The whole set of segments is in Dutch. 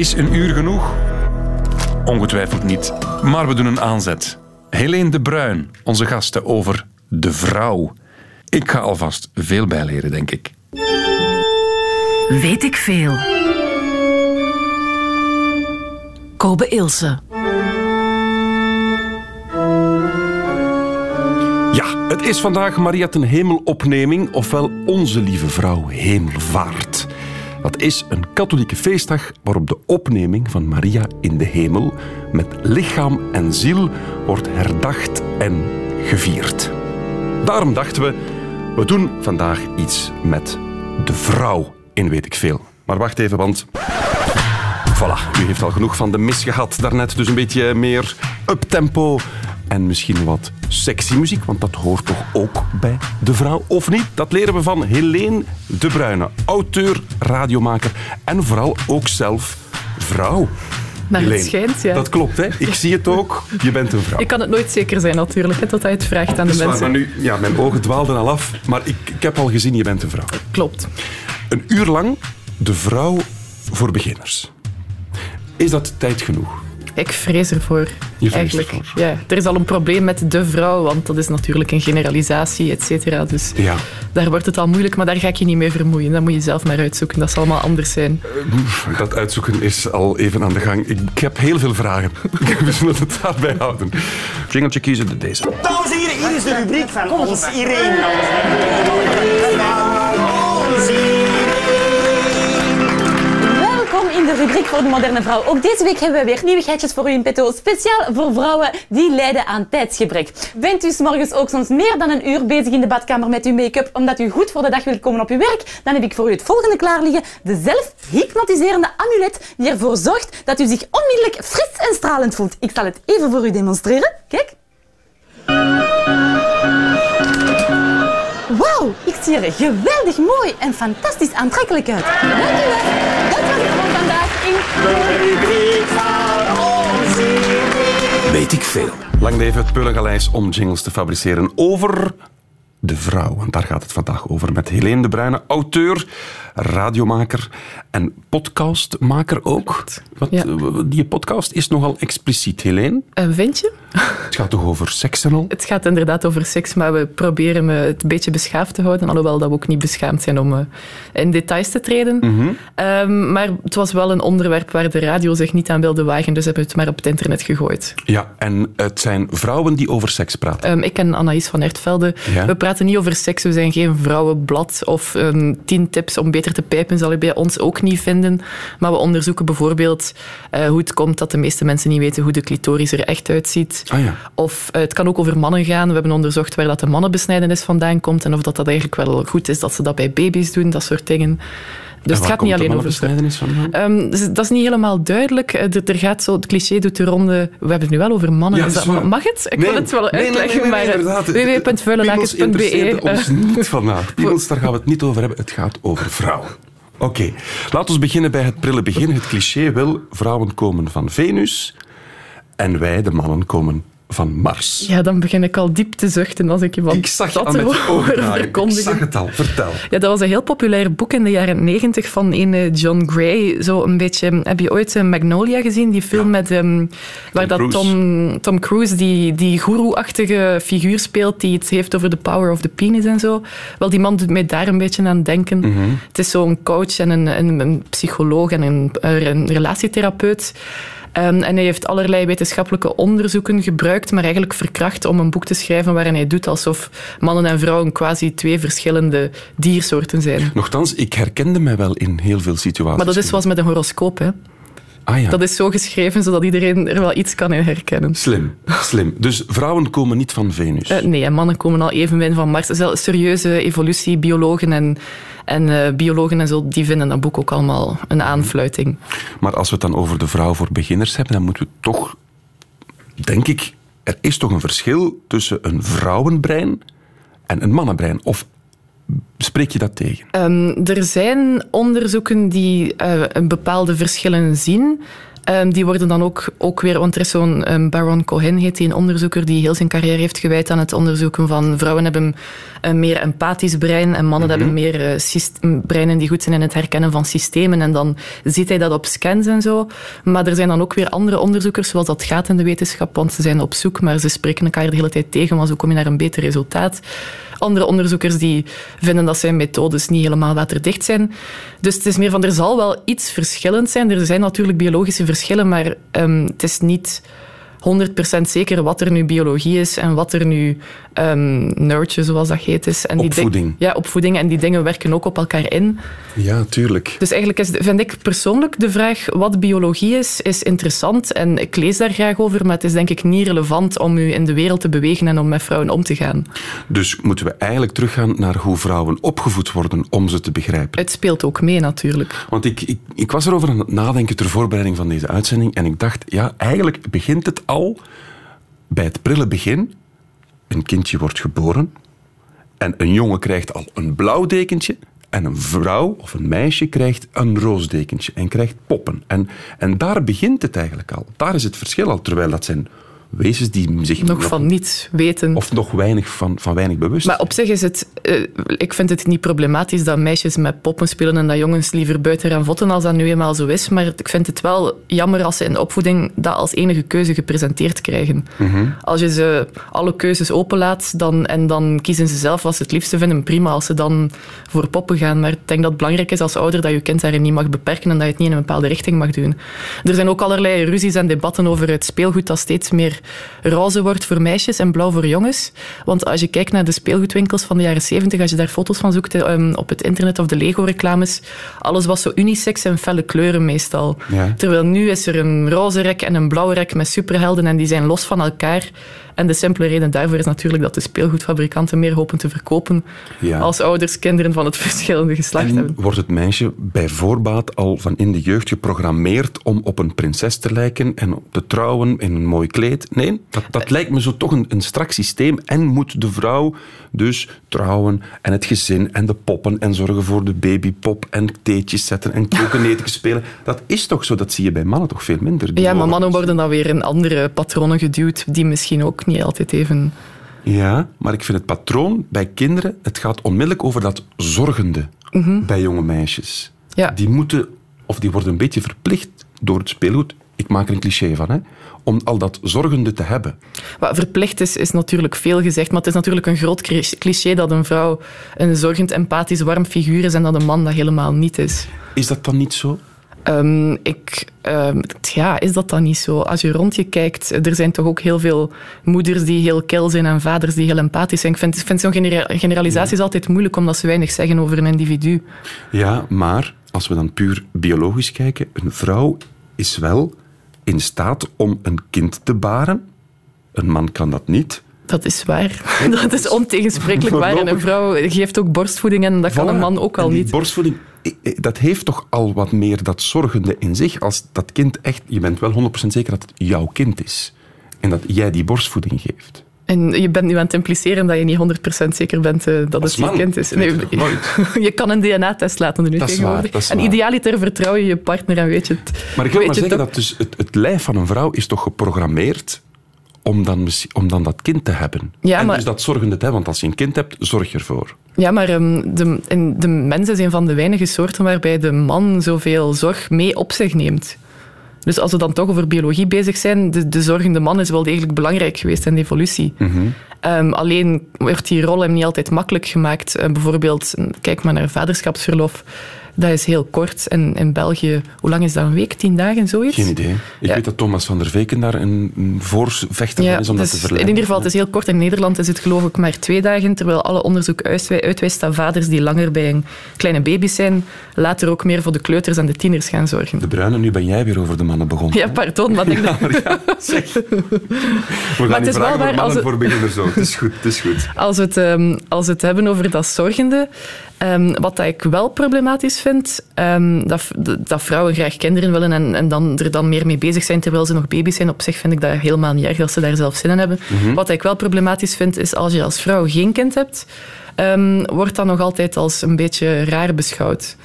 Is een uur genoeg? Ongetwijfeld niet. Maar we doen een aanzet. Helene de Bruin, onze gasten over de vrouw. Ik ga alvast veel bijleren, denk ik. Weet ik veel. Kobe Ilse. Ja, het is vandaag Maria ten Hemelopneming, ofwel Onze Lieve Vrouw Hemelvaart. Dat is een katholieke feestdag waarop de opneming van Maria in de hemel met lichaam en ziel wordt herdacht en gevierd. Daarom dachten we, we doen vandaag iets met de vrouw in weet ik veel. Maar wacht even, want... Voilà, u heeft al genoeg van de mis gehad daarnet, dus een beetje meer uptempo en misschien wat sexy muziek, want dat hoort toch ook bij de vrouw, of niet? Dat leren we van Helene de Bruyne, auteur, radiomaker en vooral ook zelf vrouw. Helene, het schijnt, ja. Dat klopt, hè? Ik zie het ook. Je bent een vrouw. Ik kan het nooit zeker zijn, natuurlijk, hè, tot hij het vraagt aan de Dat waar, mensen. maar nu, ja, mijn ogen dwaalden al af, maar ik, ik heb al gezien, je bent een vrouw. Klopt. Een uur lang de vrouw voor beginners. Is dat tijd genoeg? Ik vrees ervoor. Je eigenlijk. Ja, er is al een probleem met de vrouw, want dat is natuurlijk een generalisatie, et cetera. Dus Ja. daar wordt het al moeilijk, maar daar ga ik je niet mee vermoeien. Dat moet je zelf maar uitzoeken. Dat zal allemaal anders zijn. Dat uitzoeken is al even aan de gang. Ik, ik heb heel veel vragen. We zullen het daarbij houden. Jingeltje kiezen, deze. Dames en heren, hier is de rubriek van ons Irene. In de rubriek voor de moderne vrouw. Ook deze week hebben we weer nieuwigheidjes voor u in petto. Speciaal voor vrouwen die lijden aan tijdsgebrek. Bent u 's morgens ook soms meer dan een uur bezig in de badkamer met uw make-up omdat u goed voor de dag wilt komen op uw werk? Dan heb ik voor u het volgende klaar liggen. De zelfhypnotiserende amulet die ervoor zorgt dat u zich onmiddellijk fris en stralend voelt. Ik zal het even voor u demonstreren. Kijk. Wauw, ik zie er geweldig mooi en fantastisch aantrekkelijk uit. Dank u wel. Dat was Weet ik veel. Lang leven het Peulengaleis om jingles te fabriceren over de vrouw. En daar gaat het vandaag over met Helene de Bruyne, auteur, radiomaker en podcastmaker ook. Wat, Ja. Die podcast is nogal expliciet, Helene. En vind je? Het gaat toch over seks en al? Het gaat inderdaad over seks, maar we proberen me het een beetje beschaafd te houden. Alhoewel dat we ook niet beschaamd zijn om eh, in details te treden. Mhm. Ehm, maar het was wel een onderwerp waar de radio zich niet aan wilde wagen, dus hebben we het maar op het internet gegooid. Ja, en het zijn vrouwen die over seks praten. Ehm, ik ken Anaïs van Ertvelde. Ja? We praten niet over seks, we zijn geen vrouwenblad of ehm, tien tips om beter te pijpen zal je bij ons ook niet vinden. Maar we onderzoeken bijvoorbeeld eh, hoe het komt dat de meeste mensen niet weten hoe de clitoris er echt uitziet. Ah ja. Of eh, het kan ook over mannen gaan. We hebben onderzocht waar dat de mannenbesnijdenis vandaan komt en of dat, dat eigenlijk wel goed is dat ze dat bij baby's doen, dat soort dingen. Dus het gaat niet de alleen over vandaan? Ehm, dus dat is niet helemaal duidelijk. Eh, Er, er gaat zo, het cliché doet de ronde. We hebben het nu wel over mannen. Ja, Is dat mag het? Ik Nee. wil het wel Nee, uitleggen, nee, www.vuilelakens.be. interesseert ons eh, niet vandaag. Piemels, daar gaan we het niet over hebben. Het gaat over vrouwen. Oké, laten we beginnen bij het prille begin. Het cliché wil, vrouwen komen van Venus en wij, de mannen, komen van Mars. Ja, dan begin ik al diep te zuchten als ik je van ik zag dat je. Ik zag het al. Vertel. Ja, dat was een heel populair boek in de jaren negentig van een eh, John Gray. Zo een beetje, heb je ooit eh, Magnolia gezien? Die film met, ehm, waar dat Cruise. Tom, Tom Cruise die, die guru-achtige figuur speelt die het heeft over de power of the penis en zo. Wel, die man doet mij daar een beetje aan denken. Mhm. Het is zo'n coach en een, een, een psycholoog en een, een relatietherapeut. Ehm, en hij heeft allerlei wetenschappelijke onderzoeken gebruikt, maar eigenlijk verkracht om een boek te schrijven waarin hij doet alsof mannen en vrouwen quasi twee verschillende diersoorten zijn. Nochtans, ik herkende mij wel in heel veel situaties. Maar dat is zoals met een horoscoop. Hè. Ah ja, Dat is zo geschreven zodat iedereen er wel iets kan in herkennen. slim. Slim. Dus vrouwen komen niet van Venus. Eh, nee, en mannen komen al evenmin van Mars. Zelfs serieuze evolutiebiologen en, en eh, biologen en zo, die vinden dat boek ook allemaal een aanfluiting. Maar als we het dan over de vrouw voor beginners hebben, dan moeten we toch, denk ik, er is toch een verschil tussen een vrouwenbrein en een mannenbrein. Of spreek je dat tegen? Ehm, er zijn onderzoeken die eh, een bepaalde verschillen zien. Ehm, die worden dan ook, ook weer, want er is zo'n um, Baron Cohen, heet die, een onderzoeker die heel zijn carrière heeft gewijd aan het onderzoeken van vrouwen hebben een meer empathisch brein en mannen hebben meer uh, breinen die goed zijn in het herkennen van systemen. En dan ziet hij dat op scans en zo. Maar er zijn dan ook weer andere onderzoekers, zoals dat gaat in de wetenschap, want ze zijn op zoek, maar ze spreken elkaar de hele tijd tegen, maar zo kom je naar een beter resultaat. Andere onderzoekers die vinden dat zijn methodes niet helemaal waterdicht zijn. Dus het is meer van, er zal wel iets verschillend zijn. Er zijn natuurlijk biologische verschillen, maar um, het is niet 100% zeker wat er nu biologie is en wat er nu um, nurture, zoals dat heet, is. En opvoeding. Die ja, opvoeding. En die dingen werken ook op elkaar in. Ja, tuurlijk. Dus eigenlijk is, vind ik persoonlijk de vraag wat biologie is, is interessant. En ik lees daar graag over, maar het is denk ik niet relevant om u in de wereld te bewegen en om met vrouwen om te gaan. Dus moeten we eigenlijk teruggaan naar hoe vrouwen opgevoed worden om ze te begrijpen? Het speelt ook mee, natuurlijk. Want ik, ik, ik was erover aan het nadenken ter voorbereiding van deze uitzending en ik dacht, ja, eigenlijk begint het al bij het prille begin. Een kindje wordt geboren en een jongen krijgt al een blauw dekentje en een vrouw of een meisje krijgt een roosdekentje en krijgt poppen. En, en daar begint het eigenlijk al. Daar is het verschil al, terwijl dat zijn wezens die zich nog, van niets weten. Of nog weinig van, van weinig bewust. Maar op zich is het... Uh, ik vind het niet problematisch dat meisjes met poppen spelen en dat jongens liever buiten gaan votten als dat nu eenmaal zo is. Maar ik vind het wel jammer als ze in de opvoeding dat als enige keuze gepresenteerd krijgen. Mhm. Als je ze alle keuzes openlaat dan, en dan kiezen ze zelf wat ze het liefste vinden, prima als ze dan voor poppen gaan. Maar ik denk dat het belangrijk is als ouder dat je kind daarin niet mag beperken en dat je het niet in een bepaalde richting mag doen. Er zijn ook allerlei ruzies en debatten over het speelgoed dat steeds meer roze wordt voor meisjes en blauw voor jongens. Want als je kijkt naar de speelgoedwinkels van de jaren 70, als je daar foto's van zoekt um, op het internet of de Lego-reclames, alles was zo unisex en felle kleuren meestal. Terwijl nu is er een roze rek en een blauwe rek met superhelden en die zijn los van elkaar. En de simpele reden daarvoor is natuurlijk dat de speelgoedfabrikanten meer hopen te verkopen als ouders kinderen van het verschillende geslacht en hebben. Wordt het meisje bij voorbaat al van in de jeugd geprogrammeerd om op een prinses te lijken en te trouwen in een mooi kleed? Nee, dat, dat lijkt me zo toch een, een strak systeem. En moet de vrouw dus trouwen en het gezin en de poppen en zorgen voor de babypop en theetjes zetten en koken, spelen. Dat is toch zo? Dat zie je bij mannen toch veel minder. Ja, maar mannen worden dan weer in andere patronen geduwd die misschien ook niet altijd even... Ja, maar ik vind het patroon bij kinderen, het gaat onmiddellijk over dat zorgende Mhm. bij jonge meisjes. Ja. Die moeten, of die worden een beetje verplicht door het speelgoed, ik maak er een cliché van, hè, om al dat zorgende te hebben. Wat verplicht is, is natuurlijk veel gezegd, maar het is natuurlijk een groot cliché dat een vrouw een zorgend, empathisch, warm figuur is en dat een man dat helemaal niet is. Is dat dan niet zo? Um, ik, um, ja, is dat dan niet zo? Als je rond je kijkt, er zijn toch ook heel veel moeders die heel kil zijn en vaders die heel empathisch zijn. Ik vind, vind zo'n genera generalisatie is altijd moeilijk omdat ze weinig zeggen over een individu. Ja, maar als we dan puur biologisch kijken, een vrouw is wel in staat om een kind te baren. Een man kan dat niet. Dat is waar. Dat is ontegensprekelijk waar. En een vrouw geeft ook borstvoeding en dat kan een man ook al niet. Borstvoeding, dat heeft toch al wat meer dat zorgende in zich. Als dat kind echt, je bent wel 100% zeker dat het jouw kind is. En dat jij die borstvoeding geeft. En je bent nu aan het impliceren dat je niet 100% zeker bent uh, dat Als het je kind is. Nee, je kan een DNA-test laten doen. Dat is waar, dat is en waar. idealiter vertrouw je je partner en weet je het. Maar ik wil maar zeggen dat dus het, het lijf van een vrouw is toch geprogrammeerd om dan, om dan dat kind te hebben. Ja, en maar- dus dat zorgende te hebben, want als je een kind hebt, zorg je ervoor. Ja, maar ehm, de, de mens is een van de weinige soorten waarbij de man zoveel zorg mee op zich neemt. Dus als we dan toch over biologie bezig zijn, de, de zorgende man is wel degelijk belangrijk geweest in de evolutie. Ehm, alleen wordt die rol hem niet altijd makkelijk gemaakt. Eh, bijvoorbeeld, kijk maar naar vaderschapsverlof. Dat is heel kort. En in België, hoe lang is dat? Een week, tien dagen, zoiets? Geen idee. Ik Ja. weet dat Thomas van der Veken daar een, een voorvechter van is om dat dus te in verleiden. ieder geval, het is heel kort. In Nederland is het geloof ik maar twee dagen, terwijl alle onderzoek uitwij- uitwijst dat vaders die langer bij een kleine baby zijn, later ook meer voor de kleuters en de tieners gaan zorgen. De Bruine, nu ben jij weer over de mannen begonnen. Ja, pardon, maar ik dat- Maar ja, zeg. We gaan het niet vragen waar, mannen het- voor beginners ook. Het is goed, het is goed. als we het, ehm, als we het hebben over dat zorgende, ehm, wat dat ik wel problematisch vind, ehm, dat, dat vrouwen graag kinderen willen en, en dan, er dan meer mee bezig zijn terwijl ze nog baby's zijn. Op zich vind ik dat helemaal niet erg als ze daar zelf zin in hebben. Wat ik wel problematisch vind, is als je als vrouw geen kind hebt, ehm, wordt dat nog altijd als een beetje raar beschouwd.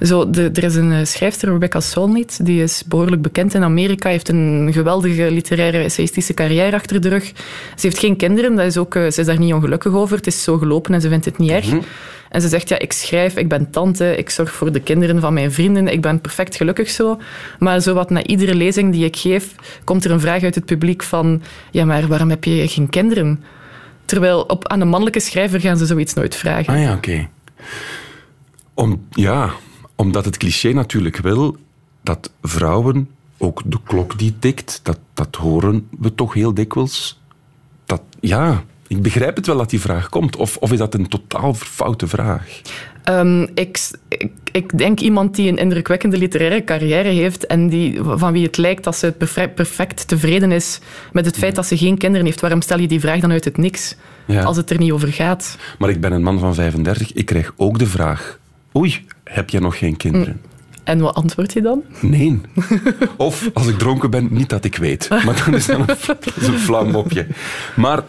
Zo, de, er is een eh, schrijfster, Rebecca Solnit, die is behoorlijk bekend in Amerika, heeft een geweldige literaire essayistische carrière achter de rug. Ze heeft geen kinderen, dat is ook, eh, ze is daar niet ongelukkig over. Het is zo gelopen en ze vindt het niet erg. En ze zegt, ja, ik schrijf, ik ben tante, ik zorg voor de kinderen van mijn vrienden, ik ben perfect gelukkig zo. Maar zo wat na iedere lezing die ik geef, komt er een vraag uit het publiek van, ja, maar waarom heb je geen kinderen? Terwijl op, aan een mannelijke schrijver gaan ze zoiets nooit vragen. Ah ja, oké. Om, ja, omdat het cliché natuurlijk wil dat vrouwen, ook de klok die tikt, dat, dat horen we toch heel dikwijls. Dat, ja, ik begrijp het wel dat die vraag komt. Of, of is dat een totaal foute vraag? Ehm, ik, ik, ik, denk iemand die een indrukwekkende literaire carrière heeft en die, van wie het lijkt dat ze perfect, perfect tevreden is met het feit dat ze geen kinderen heeft. Waarom stel je die vraag dan uit het niks? Ja. Als het er niet over gaat. Maar ik ben een man van 35, ik krijg ook de vraag... Oei, heb jij nog geen kinderen? En wat antwoord je dan? Nee. Of als ik dronken ben, niet dat ik weet. Maar dan is dat een, dat is een flauw mopje. Maar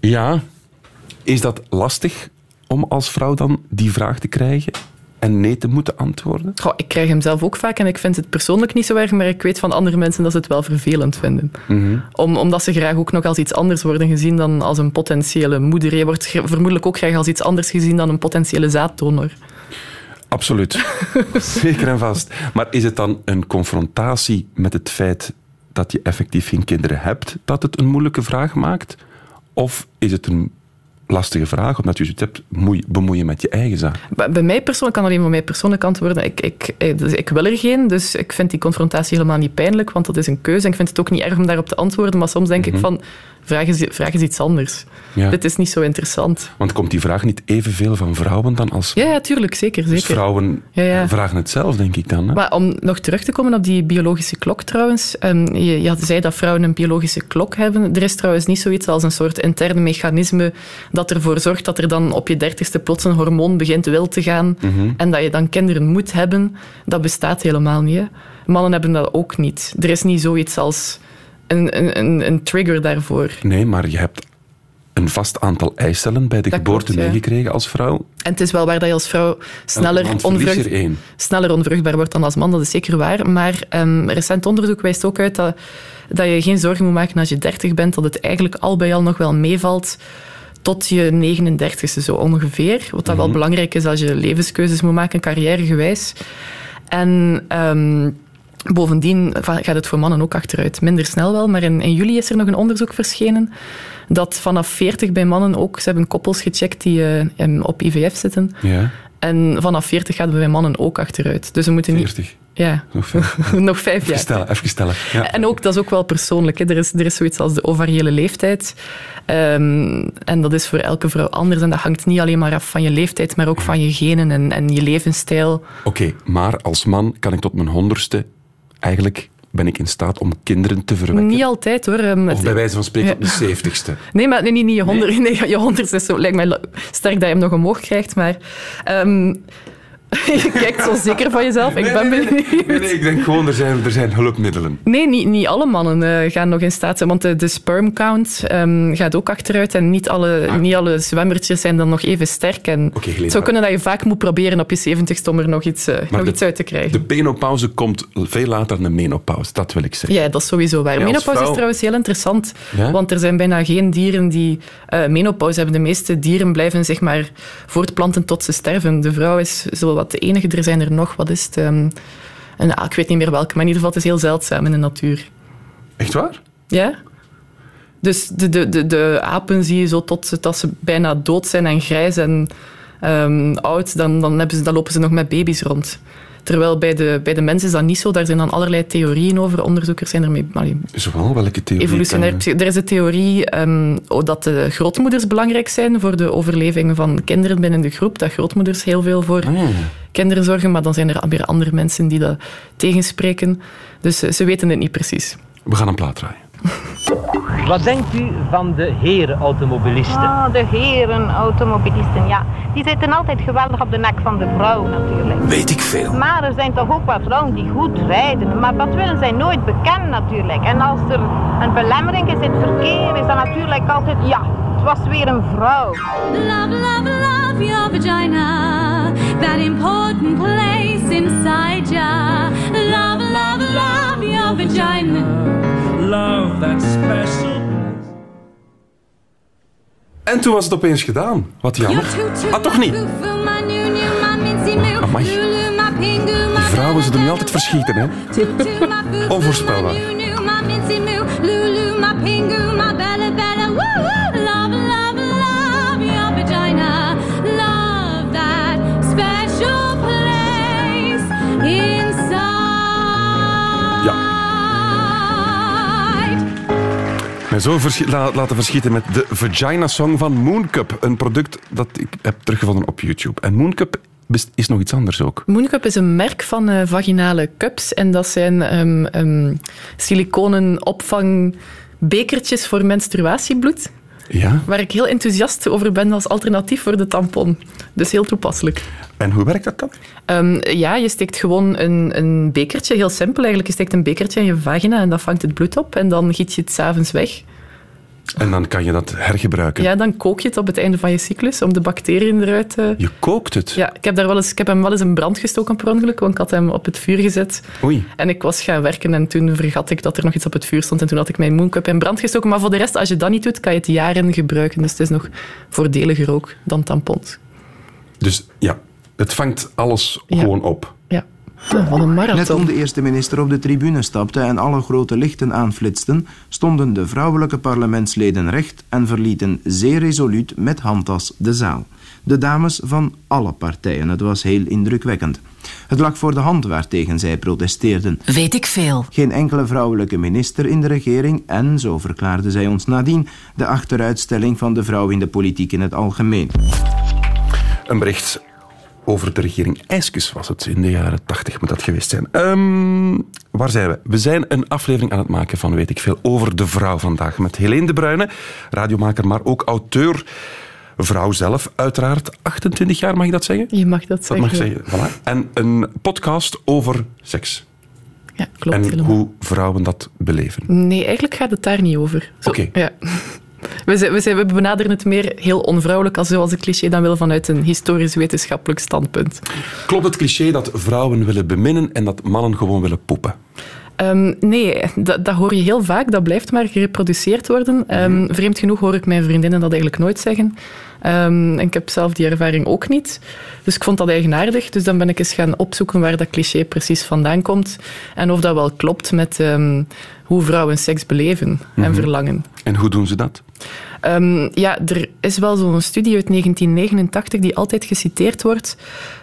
ja, is dat lastig om als vrouw dan die vraag te krijgen en nee te moeten antwoorden? Goh, ik krijg hem zelf ook vaak en ik vind het persoonlijk niet zo erg, maar ik weet van andere mensen dat ze het wel vervelend vinden. Om, omdat ze graag ook nog als iets anders worden gezien dan als een potentiële moeder. Je wordt vermoedelijk ook graag als iets anders gezien dan een potentiële zaaddonor. Absoluut. Zeker en vast. Maar is het dan een confrontatie met het feit dat je effectief geen kinderen hebt, dat het een moeilijke vraag maakt? Of is het een lastige vraag, omdat je zoiets hebt, moei- bemoeien met je eigen zaak? Bij mij persoonlijk kan alleen van mij persoonlijk antwoorden. Ik, ik, eh, dus ik wil er geen, dus ik vind die confrontatie helemaal niet pijnlijk, want dat is een keuze. En ik vind het ook niet erg om daarop te antwoorden, maar soms denk ik van, vraag eens, vraag iets anders. Ja. Dit is niet zo interessant. Want komt die vraag niet evenveel van vrouwen dan als Ja, ja tuurlijk, zeker. Dus zeker. vrouwen Ja, ja. vragen het zelf, denk ik dan. Hè? Maar om nog terug te komen op die biologische klok trouwens. ehm, je, je zei dat vrouwen een biologische klok hebben. Er is trouwens niet zoiets als een soort intern mechanisme dat ervoor zorgt dat er dan op je dertigste plots een hormoon begint wil te gaan en dat je dan kinderen moet hebben. Dat bestaat helemaal niet. Hè. Mannen hebben dat ook niet. Er is niet zoiets als een, een, een, trigger daarvoor. Nee, maar je hebt een vast aantal eicellen bij de Dat geboorte klopt, ja. meegekregen als vrouw. En het is wel waar dat je als vrouw sneller onvrucht, er sneller onvruchtbaar wordt dan als man, dat is zeker waar. Maar ehm, recent onderzoek wijst ook uit dat, dat je geen zorgen moet maken als je 30 bent, dat het eigenlijk al bij al nog wel meevalt tot je 39ste zo ongeveer. Wat dat wel belangrijk is als je levenskeuzes moet maken, carrièregewijs. En ehm, bovendien gaat het voor mannen ook achteruit. Minder snel wel, maar in, in juli is er nog een onderzoek verschenen dat vanaf 40 bij mannen ook, ze hebben koppels gecheckt die eh, op IVF zitten, Ja, en vanaf 40 gaat het bij mannen ook achteruit. Dus we moeten niet... 40. Ja, Nog vijf. nog vijf Even jaar. stellen, even stellen. Ja. En ook, dat is ook wel persoonlijk. Hè. Er, is, er is zoiets als de ovariële leeftijd. Ehm, en dat is voor elke vrouw anders. En dat hangt niet alleen maar af van je leeftijd, maar ook van je genen en, en je levensstijl. Oké, maar als man kan ik tot mijn honderdste eigenlijk ben ik in staat om kinderen te verwekken. Niet altijd hoor. Ehm, Of bij wijze van spreken op de zeventigste. Nee, maar nee, niet, niet je honderd. Nee? je honderd is zo, lijkt mij sterk dat je hem nog omhoog krijgt. Maar ehm, je kijkt zo zeker van jezelf. Ik ben benieuwd. Nee, nee, ik denk gewoon, er zijn, er zijn hulpmiddelen. Nee, niet, niet alle mannen eh, gaan nog in staat zijn, want de, de sperm count ehm, gaat ook achteruit en niet alle, niet alle zwemmertjes zijn dan nog even sterk. En Ah. Helena. het zou kunnen dat je vaak moet proberen op je zeventigste om er nog iets, eh, nog de- iets uit te krijgen. De penopauze komt veel later dan de menopauze, dat wil ik zeggen. Ja, dat is sowieso waar. Ja, menopauze vrouw- is trouwens heel interessant, Ja? want er zijn bijna geen dieren die eh, menopauze hebben. De meeste dieren blijven zich maar voortplanten tot ze sterven. De vrouw is zo wat de enige. Er zijn er nog, wat is het? ehm, een, ah, ik weet niet meer welke, maar in ieder geval, het is heel zeldzaam in de natuur. Echt waar? Ja. Dus de, de, de, de apen zie je zo tot ze, dat ze bijna dood zijn en grijs en ehm, oud, dan, dan, hebben ze, dan lopen ze nog met baby's rond. Terwijl bij de, bij de mensen is dat niet zo. Daar zijn dan allerlei theorieën over. Onderzoekers zijn ermee... allee, Zowel, welke theorie? Evolutionair. Er is een theorie ehm, oh, dat de grootmoeders belangrijk zijn voor de overleving van kinderen binnen de groep. Dat grootmoeders heel veel voor Ah, kinderen zorgen, maar dan zijn er weer andere mensen die dat tegenspreken. Dus eh, ze weten het niet precies. we gaan een plaat draaien. Wat denkt u van de herenautomobilisten? Ah, de heren, automobilisten, ja. Die zitten altijd geweldig op de nek van de vrouw natuurlijk. Weet ik veel. Maar er zijn toch ook wel vrouwen die goed rijden. Maar dat willen zij nooit bekennen natuurlijk. En als er een belemmering is in het verkeer, is dat natuurlijk altijd, ja, Het was weer een vrouw. Love, love, love your vagina. That important place inside ya. Love, love, love your vagina. Love that special. En toen was het opeens gedaan. Wat jammer. Ah, toch niet? Amai. Die vrouwen zullen nu altijd verschieten, hè? Onvoorspelbaar. Zo verschi- la- laten verschieten met de Vagina Song van Mooncup. Een product dat ik heb teruggevonden op YouTube. En Mooncup is nog iets anders ook. Mooncup is een merk van eh, vaginale cups. En dat zijn ehm, siliconen opvangbekertjes voor menstruatiebloed. Ja? Waar ik heel enthousiast over ben als alternatief voor de tampon. Dus heel toepasselijk. En hoe werkt dat dan? Ehm, ja, je steekt gewoon een, een bekertje, heel simpel eigenlijk. Je steekt een bekertje in je vagina en dat vangt het bloed op. En dan giet je het s'avonds weg. En dan kan je dat hergebruiken. Ja, dan kook je het op het einde van je cyclus om de bacteriën eruit te... Je kookt het. Ja, ik heb, daar wel eens, ik heb hem wel eens in brand gestoken per ongeluk, want ik had hem op het vuur gezet. Oei. En ik was gaan werken en toen vergat ik dat er nog iets op het vuur stond. En toen had ik mijn mooncup in brand gestoken. Maar voor de rest, als je dat niet doet, kan je het jaren gebruiken. Dus het is nog voordeliger ook dan tampons. Dus ja, het vangt alles Ja. gewoon op. Ja, wat een Net toen de eerste minister op de tribune stapte en alle grote lichten aanflitsten, stonden de vrouwelijke parlementsleden recht en verlieten zeer resoluut met handtas de zaal. De dames van alle partijen, het was heel indrukwekkend. Het lag voor de hand waartegen zij protesteerden. Weet ik veel. Geen enkele vrouwelijke minister in de regering en, zo verklaarde zij ons nadien, de achteruitstelling van de vrouw in de politiek in het algemeen. Een bericht over de regering IJskes was het. In de jaren tachtig moet dat geweest zijn. Ehm, waar zijn we? We zijn een aflevering aan het maken van Weet ik Veel over de vrouw vandaag. Met Helene de Bruyne, radiomaker, maar ook auteur. Vrouw zelf, uiteraard. 28 jaar, mag je dat zeggen? Je mag dat Dat zeggen. mag ik zeggen. Voilà. En een podcast over seks. Ja, klopt en helemaal. hoe vrouwen dat beleven. Nee, eigenlijk gaat het daar niet over. Oké. Ja. We, zijn, we, zijn, we benaderen het meer heel onvrouwelijk, als zoals een cliché dan wil vanuit een historisch-wetenschappelijk standpunt. Klopt het cliché dat vrouwen willen beminnen en dat mannen gewoon willen poepen? Ehm, nee, dat, dat hoor je heel vaak. Dat blijft maar gereproduceerd worden. Ehm, vreemd genoeg hoor ik mijn vriendinnen dat eigenlijk nooit zeggen. Ehm, en ik heb zelf die ervaring ook niet. Dus ik vond dat eigenaardig. Dus dan ben ik eens gaan opzoeken waar dat cliché precies vandaan komt. En of dat wel klopt met hoe vrouwen seks beleven en verlangen. En hoe doen ze dat? Ehm, ja, er is wel zo'n studie uit 1989 die altijd geciteerd wordt,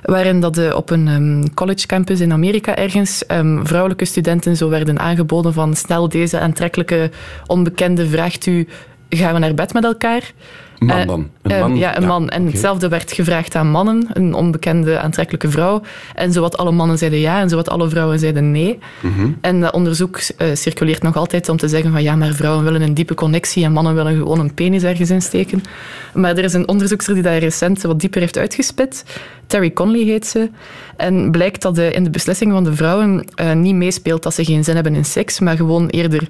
waarin dat eh, op een ehm, college campus in Amerika ergens ehm, vrouwelijke studenten zo werden aangeboden van snel deze aantrekkelijke onbekende vraagt u, gaan we naar bed met elkaar? Man Eh, dan? Een ehm, man? ja, een Ja, man. En hetzelfde werd gevraagd aan mannen, een onbekende aantrekkelijke vrouw. En zowat alle mannen zeiden ja en zowat alle vrouwen zeiden nee. Mhm. En dat onderzoek eh, circuleert nog altijd om te zeggen van ja, maar vrouwen willen een diepe connectie en mannen willen gewoon een penis ergens insteken. Maar er is een onderzoekster die daar recent wat dieper heeft uitgespit. Terry Conley heet ze. En blijkt dat de, in de beslissing van de vrouwen eh, niet meespeelt dat ze geen zin hebben in seks, maar gewoon eerder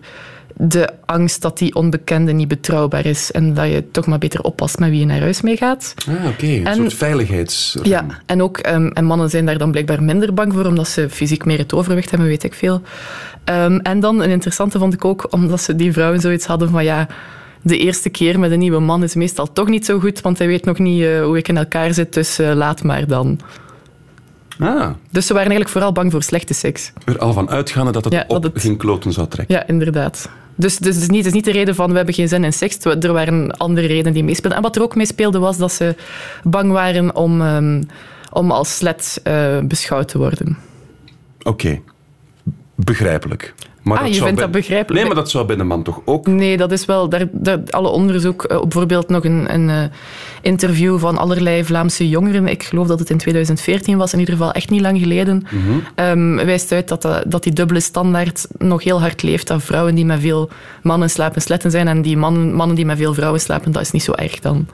de angst dat die onbekende niet betrouwbaar is en dat je toch maar beter oppast met wie je naar huis mee gaat. Ah, oké. Een En- soort veiligheids... Ja, en ook ehm, en mannen zijn daar dan blijkbaar minder bang voor, omdat ze fysiek meer het overwicht hebben, weet ik veel. Ehm, en dan een interessante vond ik ook, omdat ze die vrouwen zoiets hadden van ja, de eerste keer met een nieuwe man is meestal toch niet zo goed, want hij weet nog niet eh, hoe ik in elkaar zit, dus eh, laat maar dan. Ah, Dus ze waren eigenlijk vooral bang voor slechte seks. er al van uitgaande dat het Ja, op dat het- geen kloten zou trekken. Ja, inderdaad. Dus, dus het, is niet, is niet de reden van we hebben geen zin in seks. Er waren andere redenen die meespeelden. En wat er ook meespeelde was dat ze bang waren om, ehm, om als slet eh, beschouwd te worden. Oké. Begrijpelijk. Maar Ah, je vindt bij- dat begrijpelijk? Nee, maar dat zou bij de man toch ook... Nee, dat is wel... Daar, daar, alle onderzoek, eh, bijvoorbeeld nog een, een eh, interview van allerlei Vlaamse jongeren, ik geloof dat het in 2014 was, in ieder geval echt niet lang geleden, Mhm. ehm, wijst uit dat, dat, dat die dubbele standaard nog heel hard leeft. Dat vrouwen die met veel mannen slapen sletten zijn en die mannen, mannen die met veel vrouwen slapen, dat is niet zo erg dan.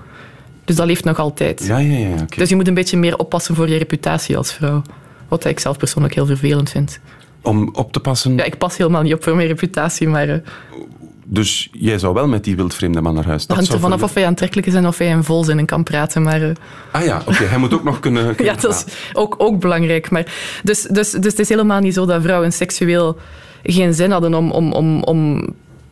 Dus dat leeft nog altijd. Ja, ja, ja. Dus je moet een beetje meer oppassen voor je reputatie als vrouw. Wat ik zelf persoonlijk heel vervelend vind. Om op te passen... Ja, ik pas helemaal niet op voor mijn reputatie, maar... eh, Dus jij zou wel met die wildvreemde man naar huis. Het hangt er vanaf voor- of hij aantrekkelijk is en of hij in volzinnen kan praten. Maar, eh, Ah ja, oké. Hij moet ook nog kunnen... ja, dat is ook, ook belangrijk. Maar, dus, dus, dus het is helemaal niet zo dat vrouwen seksueel geen zin hadden om, om, om, om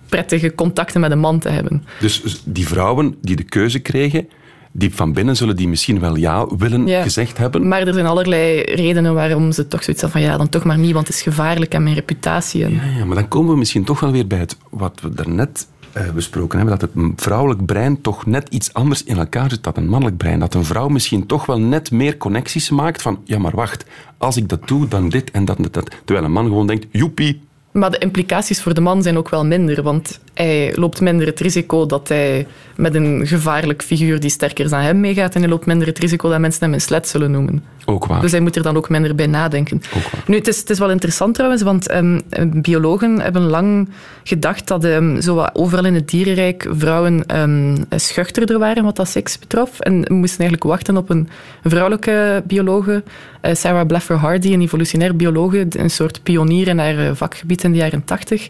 prettige contacten met een man te hebben. Dus die vrouwen die de keuze kregen, diep van binnen zullen die misschien wel ja willen Ja. gezegd hebben. Maar er zijn allerlei redenen waarom ze toch zoiets van ja, dan toch maar niet, want het is gevaarlijk en mijn reputatie. En, Ja, ja, maar dan komen we misschien toch wel weer bij het, wat we daarnet eh, besproken hebben, dat het vrouwelijk brein toch net iets anders in elkaar zit dan een mannelijk brein. Dat een vrouw misschien toch wel net meer connecties maakt van, ja maar wacht, als ik dat doe, dan dit en dat en dat. Terwijl een man gewoon denkt, joepie, Maar de implicaties voor de man zijn ook wel minder, want hij loopt minder het risico dat hij met een gevaarlijk figuur die sterker is dan hem meegaat en hij loopt minder het risico dat mensen hem een slet zullen noemen. ook waar. Dus hij moet er dan ook minder bij nadenken. Nu, het is, het is wel interessant trouwens, want ehm, biologen hebben lang gedacht dat zo wat overal in het dierenrijk vrouwen ehm, schuchterder waren wat dat seks betrof. En moesten eigenlijk wachten op een vrouwelijke biologe, Sarah Blaffer Hardy, een evolutionair biologe, een soort pionier in haar eh, vakgebied in de jaren tachtig.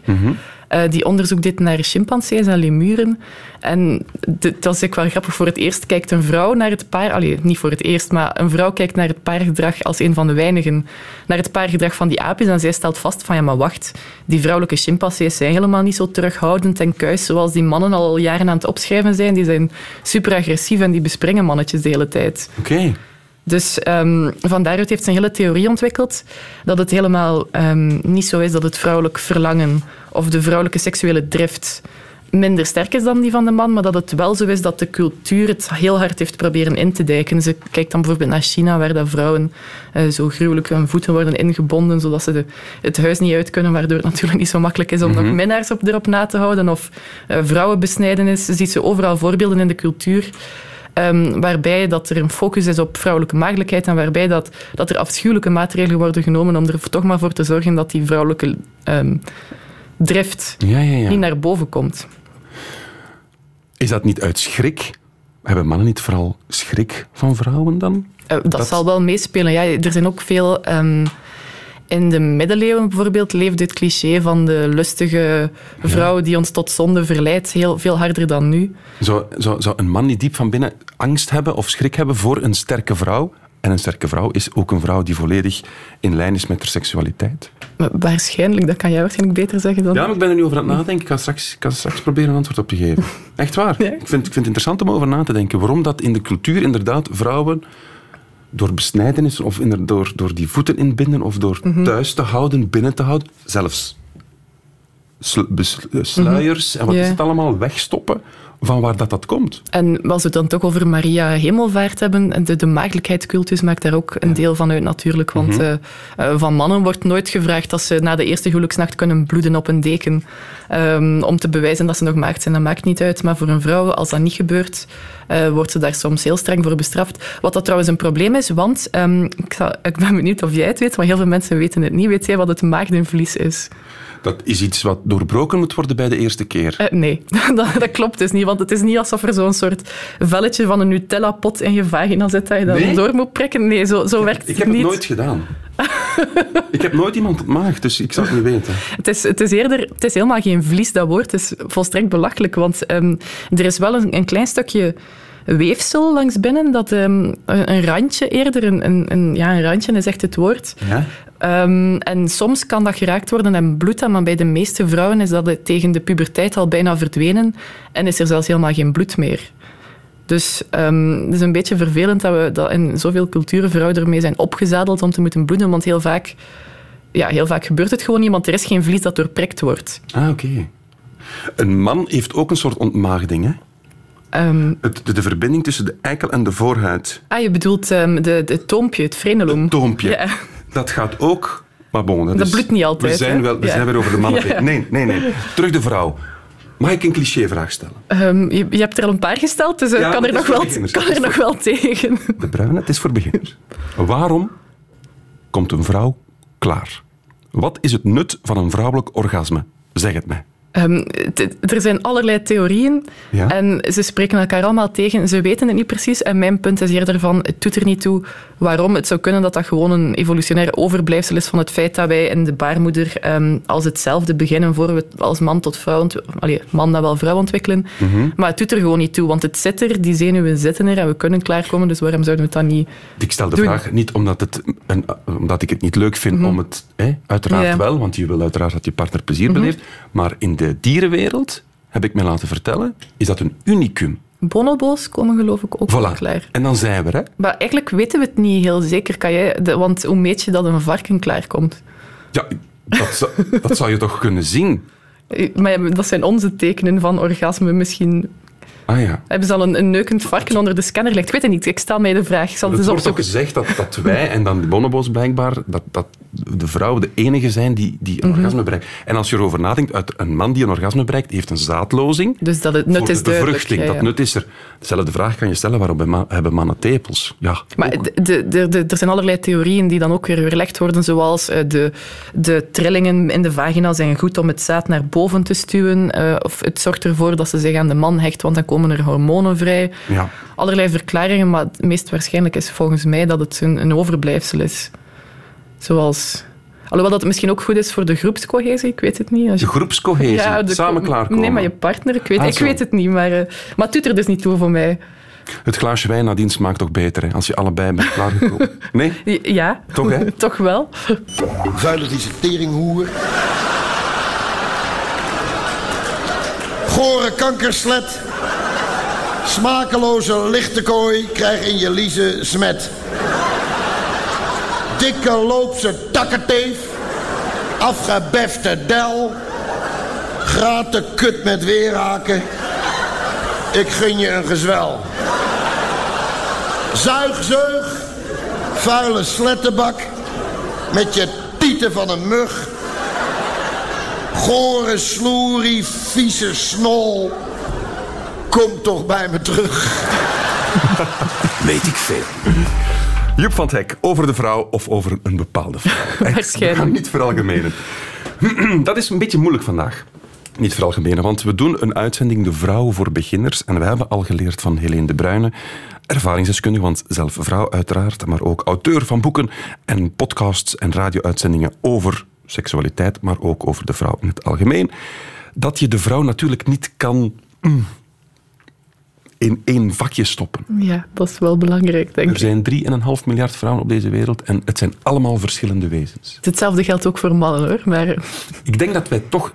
eh, die onderzoek deed naar chimpansees en lemuren. En dat is ook wel grappig. Voor het eerst kijkt een vrouw naar het paar... Allee, niet voor het eerst, maar een vrouw kijkt naar het paargedrag als een van de weinigen naar het paargedrag van die aapjes. En zij stelt vast van, ja, maar wacht, die vrouwelijke chimpansees zijn helemaal niet zo terughoudend en kuis zoals die mannen al jaren aan het opschrijven zijn. Die zijn super agressief en die bespringen mannetjes de hele tijd. Oké. Dus ehm, van daaruit heeft ze een hele theorie ontwikkeld dat het helemaal ehm, niet zo is dat het vrouwelijk verlangen of de vrouwelijke seksuele drift minder sterk is dan die van de man, maar dat het wel zo is dat de cultuur het heel hard heeft proberen in te dijken. Ze kijkt dan bijvoorbeeld naar China, waar dat vrouwen eh, zo gruwelijk hun voeten worden ingebonden, zodat ze de, het huis niet uit kunnen, waardoor het natuurlijk niet zo makkelijk is om nog minnaars op, erop na te houden. Of eh, vrouwenbesnijdenis. Je ziet ze overal voorbeelden in de cultuur. Ehm, waarbij dat er een focus is op vrouwelijke maagdelijkheid en waarbij dat, dat er afschuwelijke maatregelen worden genomen om er toch maar voor te zorgen dat die vrouwelijke ehm, drift Ja, ja, ja. niet naar boven komt. Is dat niet uit schrik? Hebben mannen niet vooral schrik van vrouwen dan? Eh, dat, Dat- zal wel meespelen. Ja, er zijn ook veel... ehm, in de middeleeuwen bijvoorbeeld leefde het cliché van de lustige vrouw die ons tot zonde verleidt heel veel harder dan nu. Zou, zou, zou een man niet diep van binnen angst hebben of schrik hebben voor een sterke vrouw? En een sterke vrouw is ook een vrouw die volledig in lijn is met haar seksualiteit. Maar waarschijnlijk, dat kan jij waarschijnlijk beter zeggen dan... Ja, maar ik ben er nu over aan het nadenken. Ik kan straks, ik kan straks proberen een antwoord op te geven. Echt waar. Ja. Ik, vind, ik vind het interessant om over na te denken. Waarom dat in de cultuur inderdaad vrouwen door besnijdenis of door, door die voeten inbinden of door thuis te houden, binnen te houden, zelfs bes- sluiers en wat is het allemaal, wegstoppen, van waar dat, dat komt. En als we het dan toch over Maria Hemelvaart hebben, en de, de maagdelijkheidscultus maakt daar ook een deel van uit natuurlijk. Want eh, eh, van mannen wordt nooit gevraagd dat ze na de eerste huwelijksnacht kunnen bloeden op een deken. ehm, om te bewijzen dat ze nog maagd zijn, dat maakt niet uit. Maar voor een vrouw, als dat niet gebeurt, eh, wordt ze daar soms heel streng voor bestraft. Wat dat trouwens een probleem is, want ehm, ik, zal- ik ben benieuwd of jij het weet, maar heel veel mensen weten het niet. Weet jij wat het maagdenvlies is? Dat is iets wat doorbroken moet worden bij de eerste keer. Eh, nee, dat, dat klopt dus niet. Want het is niet alsof er zo'n soort velletje van een Nutella-pot in je vagina zit dat je dan Nee? door moet prikken. Nee, zo, zo werkt Ik het heb het niet. nooit gedaan. ik heb nooit iemand ontmaagd, dus ik zou het niet weten. Het is, het is eerder, het is helemaal geen vlies, dat woord. Het is volstrekt belachelijk, want ehm, er is wel een, een klein stukje weefsel langs binnen, dat ehm, een, randje eerder, een, een, een- ja, een randje is echt het woord. Ja? Ehm, en soms kan dat geraakt worden en bloedt dat, maar bij de meeste vrouwen is dat tegen de puberteit al bijna verdwenen en is er zelfs helemaal geen bloed meer. Dus ehm, het is een beetje vervelend dat, we, dat in zoveel culturen vrouwen ermee zijn opgezadeld om te moeten bloeden, want heel vaak, ja, heel vaak gebeurt het gewoon niet, want er is geen vlies dat doorprikt wordt. Ah, oké. Een man heeft ook een soort ontmaagding, hè? Ehm, Het, de, de verbinding tussen de eikel en de voorhuid. ah, je bedoelt ehm, de, de toompje, het frenulum. Het toompje. Ja. Dat gaat ook... Maar bon, dat, Dat is- bloedt niet altijd, We zijn, hè? wel, we Ja. zijn weer over de mannen. Ja. Nee, nee, nee. Terug de vrouw. Mag ik een clichévraag stellen? Ehm, je, je hebt er al een paar gesteld, dus ik Ja, kan, er nog wel, beginners. kan er nog wel tegen. De bruine, het is voor beginners. Waarom komt een vrouw klaar? Wat is het nut van een vrouwelijk orgasme? Zeg het mij. Ehm, er zijn allerlei theorieën Ja. en ze spreken elkaar allemaal tegen. Ze weten het niet precies en mijn punt is eerder van, het doet er niet toe waarom. Het zou kunnen dat dat gewoon een evolutionair overblijfsel is van het feit dat wij in de baarmoeder ehm, als hetzelfde beginnen voor we als man tot vrouw, allee, man dat wel vrouw ontwikkelen. Mhm. Maar het doet er gewoon niet toe, want het zit er, die zenuwen zitten er en we kunnen klaarkomen, dus waarom zouden we het dan niet Ik stel de doen? vraag niet omdat, het een, omdat ik het niet leuk vind om het... Hè, uiteraard Ja. wel, want je wil uiteraard dat je partner plezier Mhm. beleeft. Maar in de dierenwereld, heb ik mij laten vertellen, is dat een unicum. Bonobo's komen geloof ik ook Voilà. klaar. En dan zijn we er, hè. Maar eigenlijk weten we het niet heel zeker, kan jij, de- want hoe meet je dat een varken klaarkomt? Ja, dat, zou- dat zou je toch kunnen zien? Maar ja, dat zijn onze tekenen van orgasme. Misschien Ah ja. hebben ze al een, een neukend varken onder de scanner gelegd. Ik weet het niet, ik stel mij de vraag. Ik zal het wordt toch opzoeken. gezegd dat, dat wij en dan de bonobo's blijkbaar, dat, dat de vrouwen de enige zijn die, die een Mhm. orgasme bereikt. En als je erover nadenkt, uit een man die een orgasme bereikt, heeft een zaadlozing. Dus dat het nut voor is de bevruchting. ja, ja. Dat nut is er. Dezelfde vraag kan je stellen, waarom hebben ma- hebben mannen tepels? Ja, Maar de, de, de, de- er zijn allerlei theorieën die dan ook weer weerlegd worden, zoals eh, de, de trillingen in de vagina zijn goed om het zaad naar boven te stuwen, eh, of het zorgt ervoor dat ze zich aan de man hecht, want dan komen er hormonen vrij. ja. Allerlei verklaringen, maar het meest waarschijnlijk is volgens mij dat het een, een overblijfsel is. Zoals... Alhoewel dat het misschien ook goed is voor de groepscohesie, ik weet het niet. Als De groepscohesie, Ja, de- samen klaarkomen. Nee, maar je partner, ik weet, Ah, ik weet het niet. Maar, eh, maar het doet er dus niet toe voor mij. Het glaasje wijn nadien smaakt toch beter, hè, als je allebei bent klaargekomen. Nee? Ja, Toch, hè? toch wel. Vuile die teringhoer. Gore kankerslet. Smakeloze lichte kooi krijg in je liezen smet. Dikke loopse takkenteef. Afgebefte del. Graten kut met weerhaken. Ik gun je een gezwel. Zuig, zeug. Vuile slettenbak. Met je tieten van een mug. Gore sloerie, vieze snol. Kom toch bij me terug. Weet ik veel. Joep van het Hek, over de vrouw of over een bepaalde vrouw. Waarschijnlijk. Gaan niet veralgemenen. Dat is een beetje moeilijk vandaag. Niet veralgemenen, want we doen een uitzending De Vrouw voor Beginners. En we hebben al geleerd van Helene de Bruyne, ervaringsdeskundige, want zelf vrouw uiteraard, maar ook auteur van boeken en podcasts en radio-uitzendingen over seksualiteit, maar ook over de vrouw in het algemeen. Dat je de vrouw natuurlijk niet kan mm, in één vakje stoppen. Ja, dat is wel belangrijk, denk Er ik. zijn 3,5 miljard vrouwen op deze wereld en het zijn allemaal verschillende wezens. Hetzelfde geldt ook voor mannen, hoor. Maar Ik denk dat wij toch,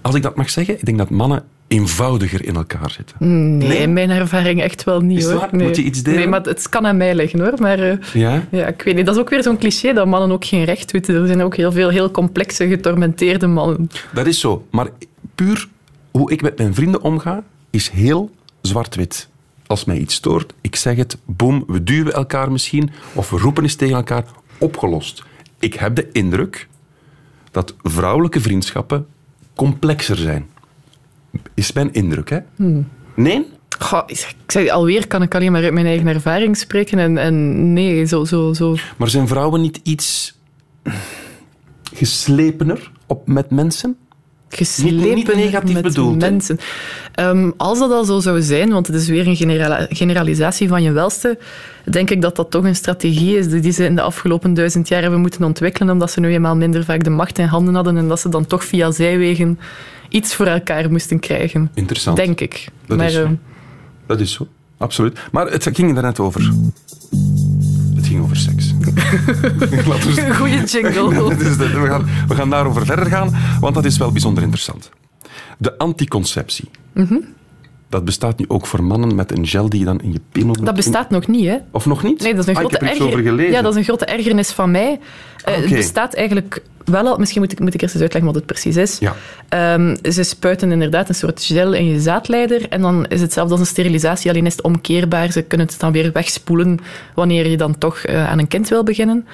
als ik dat mag zeggen, ik denk dat mannen eenvoudiger in elkaar zitten. nee, Nee? in mijn ervaring echt wel niet, hoor. Nee. Moet je iets delen? Nee, maar het kan aan mij liggen, hoor. Maar eh, Ja? ja, ik weet niet. Dat is ook weer zo'n cliché dat mannen ook geen recht weten. Er zijn ook heel veel heel complexe, getormenteerde mannen. Dat is zo. Maar puur hoe ik met mijn vrienden omga, is heel zwart-wit. Als mij iets stoort, ik zeg het, boem, we duwen elkaar misschien, of we roepen eens tegen elkaar, opgelost. Ik heb de indruk dat vrouwelijke vriendschappen complexer zijn. Is mijn indruk, hè? Nee? Goh, ik zeg, alweer kan ik alleen maar uit mijn eigen ervaring spreken. En, en nee, zo, zo, zo. Maar zijn vrouwen niet iets geslepener op met mensen? Geslepen Niet- niet negatief met bedoeld, mensen. Ehm, als dat al zo zou zijn, want het is weer een genera- generalisatie van je welste, denk ik dat dat toch een strategie is die ze in de afgelopen duizend jaar hebben moeten ontwikkelen, omdat ze nu eenmaal minder vaak de macht in handen hadden en dat ze dan toch via zijwegen iets voor elkaar moesten krijgen. Interessant. Denk ik. Dat maar, is zo. ehm, Dat is zo, absoluut. Maar het ging er net over. Het ging over seks. Laten we- Goeie jingle. De- we, gaan, we gaan daarover verder gaan, want dat is wel bijzonder interessant. De anticonceptie. Mhm. Dat bestaat nu ook voor mannen met een gel die je dan in je piemel moet Dat bestaat nog niet, hè? Of nog niet? Nee, dat is een Ah, grote heb er iets over erger- gelezen. Ja, dat is een grote ergernis van mij. Eh. Het bestaat eigenlijk wel al. Misschien moet ik, moet ik eerst eens uitleggen wat het precies is. Ja. Ehm, ze spuiten inderdaad een soort gel in je zaadleider en dan is het hetzelfde als een sterilisatie, alleen is het omkeerbaar. Ze kunnen het dan weer wegspoelen wanneer je dan toch eh, aan een kind wil beginnen.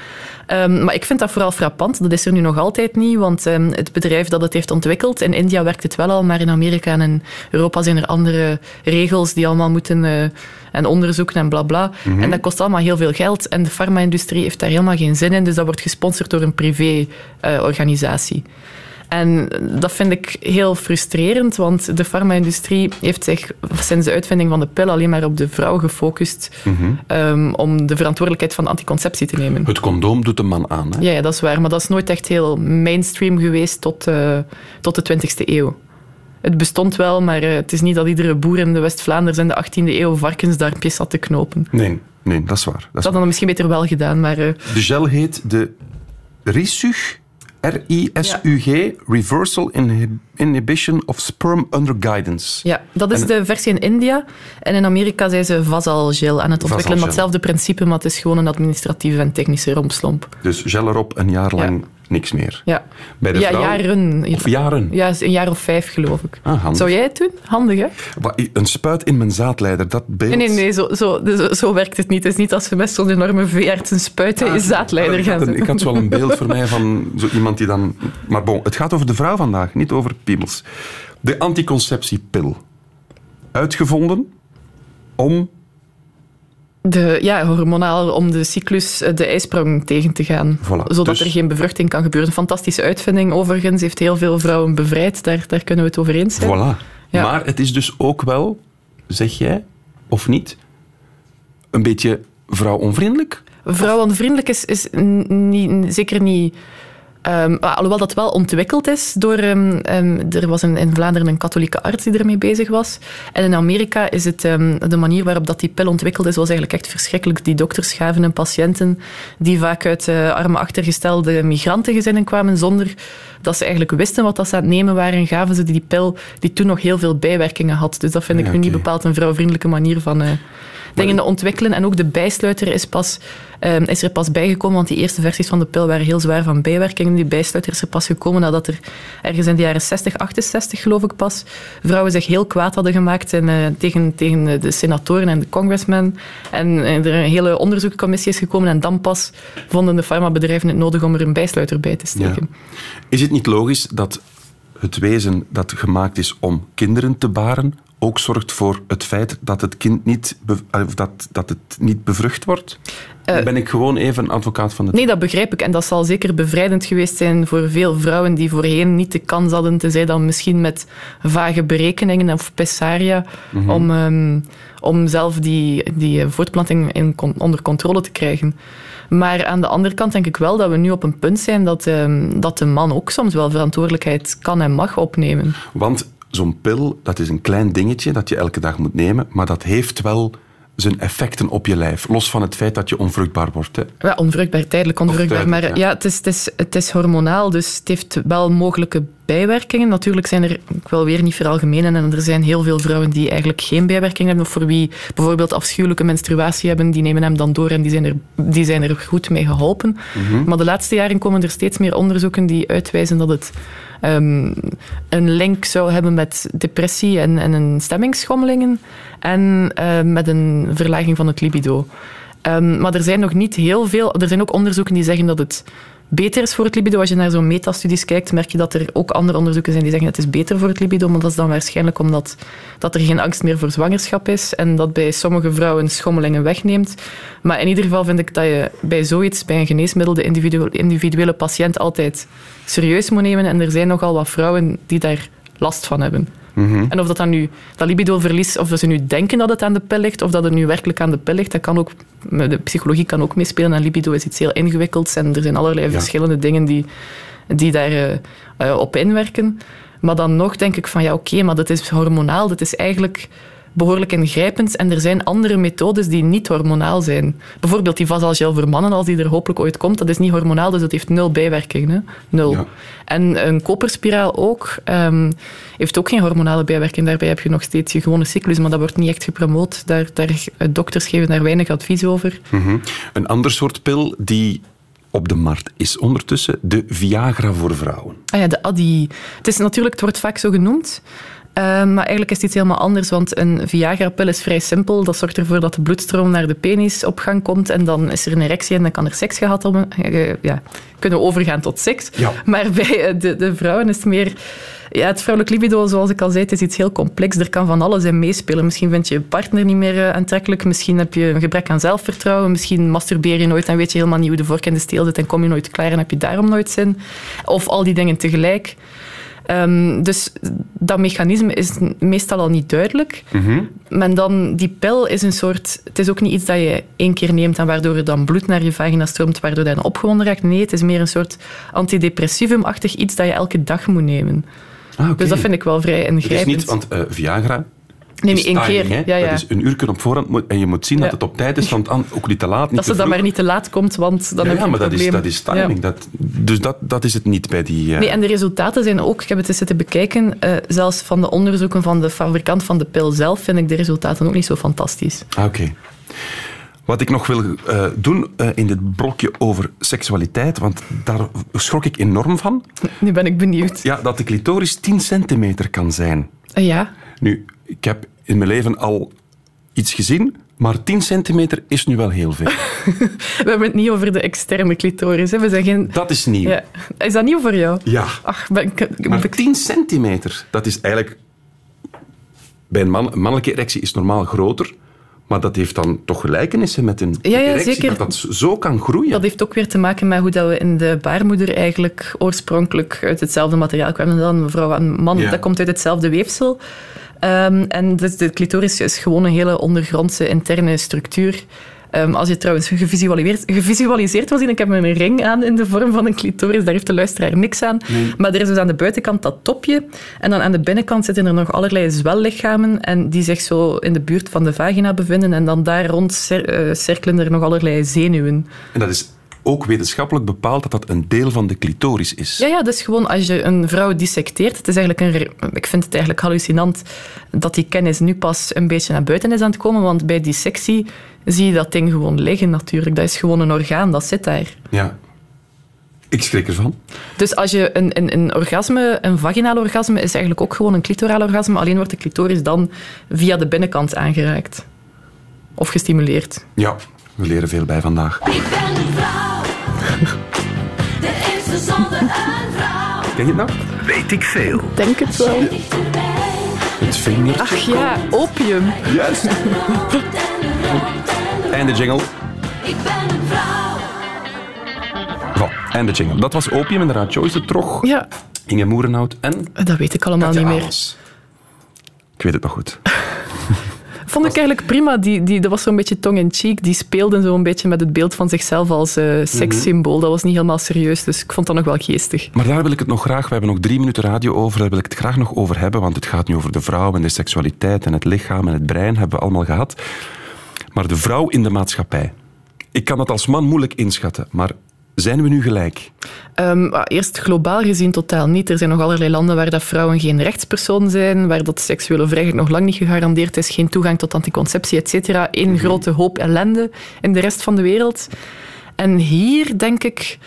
Ehm, maar ik vind dat vooral frappant. Dat is er nu nog altijd niet, want ehm, het bedrijf dat het heeft ontwikkeld, in India werkt het wel al, maar in Amerika en in Europa zijn er andere regels die allemaal moeten eh, en onderzoeken en bla bla. Mhm. En dat kost allemaal heel veel geld en de farma-industrie heeft daar helemaal geen zin in, dus dat wordt gesponsord door een privé-organisatie. En dat vind ik heel frustrerend, want de farma-industrie heeft zich sinds de uitvinding van de pil alleen maar op de vrouw gefocust Mhm. ehm, om de verantwoordelijkheid van anticonceptie te nemen. Het condoom doet de man aan. Hè? Ja, ja, dat is waar. Maar dat is nooit echt heel mainstream geweest tot, eh, tot de 20e eeuw. Het bestond wel, maar eh, het is niet dat iedere boer in de West-Vlaanderen in de 18e eeuw varkensdarmpjes had te knopen. Nee, nee, dat is waar. Dat is Dat hadden we misschien beter wel gedaan, maar... eh, De gel heet de RISUG, R-I-S-U-G, Reversal Inhi- Inhibition of Sperm Under Guidance. Ja, dat is En- de versie in India. En in Amerika zijn ze Vasalgel aan het ontwikkelen. Hetzelfde principe, maar het is gewoon een administratieve en technische rompslomp. Dus gel erop, een jaar lang niks meer. Ja, Bij de ja vrouw- jaren. Of jaren. Ja, een jaar of vijf, geloof ik. Ah. Zou jij het doen? Handig, hè? Wat, Een spuit in mijn zaadleider, dat beeld... Nee, nee, nee, zo, zo, zo, zo werkt het niet. Het is niet als we met zo'n enorme veearts een spuiten in zaadleider ik, gaan had een, zetten. ik had zo wel een beeld voor mij van zo iemand die dan... Maar bon, het gaat over de vrouw vandaag, niet over piemels. De anticonceptiepil. Uitgevonden om... De, ja, hormonaal om de cyclus, eh, de ijsprong tegen te gaan. Voilà, zodat dus- er geen bevruchting kan gebeuren. Een fantastische uitvinding overigens. Heeft heel veel vrouwen bevrijd. Daar, daar kunnen we het over eens zijn. Voilà. Ja. Maar het is dus ook wel, zeg jij, of niet, een beetje vrouwonvriendelijk? Vrouwenvriendelijk is, is niet, zeker niet... ehm, alhoewel dat wel ontwikkeld is door... ehm, ehm, er was in, in Vlaanderen een katholieke arts die ermee bezig was. En in Amerika is het... de manier waarop dat die pil ontwikkeld is, was eigenlijk echt verschrikkelijk. Die dokters gaven een patiënten die vaak uit eh, arme achtergestelde migrantengezinnen kwamen, zonder dat ze eigenlijk wisten wat dat ze aan het nemen waren, gaven ze die pil die toen nog heel veel bijwerkingen had. Dus dat vind ik nu niet bepaald een vrouwvriendelijke manier van... eh, dingen te ontwikkelen. En ook de bijsluiter is, pas, ehm, is er pas bijgekomen, want die eerste versies van de pil waren heel zwaar van bijwerkingen. Die bijsluiter is er pas gekomen nadat er ergens in de jaren 60, 68 geloof ik pas, vrouwen zich heel kwaad hadden gemaakt en, eh, tegen, tegen de senatoren en de congressmen. En eh, er een hele onderzoekscommissie is gekomen en dan pas vonden de farmabedrijven het nodig om er een bijsluiter bij te steken. Is het niet logisch dat het wezen dat gemaakt is om kinderen te baren ook zorgt voor het feit dat het kind niet, eh, of dat, dat het niet bevrucht wordt? Dan ben ik gewoon even advocaat van de... Nee, dat begrijp ik. En dat zal zeker bevrijdend geweest zijn voor veel vrouwen die voorheen niet de kans hadden, tenzij dan misschien met vage berekeningen of pessaria, Mhm. om, ehm, om zelf die, die eh, voortplanting in, onder controle te krijgen. Maar aan de andere kant denk ik wel dat we nu op een punt zijn dat, ehm, dat de man ook soms wel verantwoordelijkheid kan en mag opnemen. Want zo'n pil, dat is een klein dingetje dat je elke dag moet nemen, maar dat heeft wel zijn effecten op je lijf. Los van het feit dat je onvruchtbaar wordt. Hè. Ja, onvruchtbaar, tijdelijk onvruchtbaar. tijdelijk, maar ja. ja, het, is, het, is, het is hormonaal, dus het heeft wel mogelijke bijwerkingen. Natuurlijk zijn er, ik wil weer niet veralgemenen, en er zijn heel veel vrouwen die eigenlijk geen bijwerkingen hebben, of voor wie bijvoorbeeld afschuwelijke menstruatie hebben, die nemen hem dan door en die zijn er, die zijn er goed mee geholpen. Mhm. Maar de laatste jaren komen er steeds meer onderzoeken die uitwijzen dat het ehm, een link zou hebben met depressie en, en een stemmingsschommelingen en eh, met een verlaging van het libido. Ehm, maar er zijn nog niet heel veel. Er zijn ook onderzoeken die zeggen dat het beter is voor het libido. Als je naar zo'n metastudies kijkt, merk je dat er ook andere onderzoeken zijn die zeggen dat het is beter voor het libido. Maar dat is dan waarschijnlijk omdat dat er geen angst meer voor zwangerschap is en dat bij sommige vrouwen schommelingen wegneemt. Maar in ieder geval vind ik dat je bij zoiets, bij een geneesmiddel, de individu- individuele patiënt altijd serieus moet nemen. En er zijn nogal wat vrouwen die daar last van hebben. Mhm. En of dat dan nu dat libidoverlies, of dat ze nu denken dat het aan de pil ligt, of dat het nu werkelijk aan de pil ligt, dat kan ook, de psychologie kan ook meespelen. En libido is iets heel ingewikkelds en er zijn allerlei Ja. verschillende dingen die, die daar eh, eh, op inwerken. Maar dan nog denk ik van ja, oké, maar dat is hormonaal, dat is eigenlijk behoorlijk ingrijpend. En er zijn andere methodes die niet hormonaal zijn. Bijvoorbeeld die vasalgel voor mannen, als die er hopelijk ooit komt, dat is niet hormonaal, dus dat heeft nul bijwerkingen. Hè? Nul. Ja. En een koperspiraal ook, ehm, heeft ook geen hormonale bijwerking. Daarbij heb je nog steeds je gewone cyclus, maar dat wordt niet echt gepromoot. Daar, daar, eh, dokters geven daar weinig advies over. Mhm. Een ander soort pil die op de markt is ondertussen, de Viagra voor vrouwen. Ah ja, de Adi. Het is natuurlijk, het wordt vaak zo genoemd. Eh, maar eigenlijk is het iets helemaal anders, want een Viagra-pil is vrij simpel. Dat zorgt ervoor dat de bloedstroom naar de penis op gang komt en dan is er een erectie en dan kan er seks gehad worden. Eh, ja, kunnen overgaan tot seks. Ja. Maar bij eh, de, de vrouwen is het meer... Ja, het vrouwelijk libido, zoals ik al zei, het is iets heel complex. Er kan van alles in meespelen. Misschien vind je je partner niet meer eh, aantrekkelijk. Misschien heb je een gebrek aan zelfvertrouwen. Misschien masturbeer je nooit en weet je helemaal niet hoe de vork in de steel zit en kom je nooit klaar en heb je daarom nooit zin. Of al die dingen tegelijk. Ehm, dus dat mechanisme is meestal al niet duidelijk. Maar dan, die pil is een soort... Het is ook niet iets dat je één keer neemt en waardoor er dan bloed naar je vagina stroomt, waardoor je dan opgewonden raakt. Nee, het is meer een soort antidepressivum-achtig iets dat je elke dag moet nemen. Ah. Dus dat vind ik wel vrij Het is ingrijpend. niet, want eh, Viagra... Nee, is niet één timing, keer. Ja, ja. Dat is een uur op voorhand moet- en je moet zien dat het op tijd is, want an- ook niet te laat, niet dat ze dan maar niet te laat komt, want dan ja, heb je ja, maar dat is, dat is timing. Dat, dus dat, dat is het niet bij die... eh, Nee, en de resultaten zijn ook, ik heb het eens zitten bekijken, eh, zelfs van de onderzoeken van de fabrikant van de pil zelf, vind ik de resultaten ook niet zo fantastisch. Ah, Oké. Wat ik nog wil eh, doen in dit blokje over seksualiteit, want daar schrok ik enorm van, Nu ben ik benieuwd. ja, dat de clitoris 10 centimeter kan zijn. Eh, ja, Nu, ik heb in mijn leven al iets gezien, maar 10 centimeter is nu wel heel veel. we hebben het niet over de externe clitoris. Hè. We zijn geen... Dat is nieuw. Ja. Is dat nieuw voor jou? Ja. Ach, ben ik... Maar 10 centimeter, dat is eigenlijk... Bij een, man, een mannelijke erectie is normaal groter, maar dat heeft dan toch gelijkenissen met een Ja, ja, erectie, zeker. dat dat zo kan groeien. Dat heeft ook weer te maken met hoe dat we in de baarmoeder eigenlijk oorspronkelijk uit hetzelfde materiaal kwamen. Dan een vrouw en een man, Ja. dat komt uit hetzelfde weefsel. Ehm, en dus de clitoris is gewoon een hele ondergrondse interne structuur. Ehm, als je trouwens gevisualiseerd, gevisualiseerd wil zien, ik heb een ring aan in de vorm van een clitoris, daar heeft de luisteraar niks aan. Maar er is dus aan de buitenkant dat topje. En dan aan de binnenkant zitten er nog allerlei zwellichamen en die zich zo in de buurt van de vagina bevinden. En dan daar rond cir- eh, cirkelen er nog allerlei zenuwen. En dat is ook wetenschappelijk bepaald dat dat een deel van de clitoris is. Ja, ja, dus gewoon als je een vrouw dissecteert, het is eigenlijk een, ik vind het eigenlijk hallucinant dat die kennis nu pas een beetje naar buiten is aan het komen, want bij dissectie zie je dat ding gewoon liggen natuurlijk. Dat is gewoon een orgaan, dat zit daar. Ja. Ik schrik ervan. Dus als je een, een, een orgasme, een vaginaal orgasme, is eigenlijk ook gewoon een clitoraal orgasme, alleen wordt de clitoris dan via de binnenkant aangeraakt. Of gestimuleerd. Ja, we leren veel bij vandaag. Ik ben een vrouw. De eerste zonder een vrouw. Ken je het nou? Weet ik veel. Denk het wel. Het vingertje. Ach ja, opium. Juist. Einde jingle. Ik ben een vrouw. Voilà, einde jingle. Dat was Opium, inderdaad. Joyce de Trog, Ja, Inge Moerenhout en dat weet ik allemaal Katja niet meer. Aals. Ik weet het nog goed. Vond ik eigenlijk prima. Die, die, dat was zo'n beetje tong-in-cheek. Die speelden zo'n beetje met het beeld van zichzelf als eh sekssymbool. Dat was niet helemaal serieus, dus ik vond dat nog wel geestig. Maar daar wil ik het nog graag, we hebben nog drie minuten radio over, daar wil ik het graag nog over hebben, want het gaat nu over de vrouw en de seksualiteit en het lichaam en het brein, hebben we allemaal gehad. Maar de vrouw in de maatschappij. Ik kan dat als man moeilijk inschatten, maar zijn we nu gelijk? Ehm, maar eerst globaal gezien totaal niet. Er zijn nog allerlei landen waar dat vrouwen geen rechtspersoon zijn, waar dat seksuele vrijheid nog lang niet gegarandeerd is, geen toegang tot anticonceptie, et cetera. Eén grote hoop ellende in de rest van de wereld. En hier denk ik...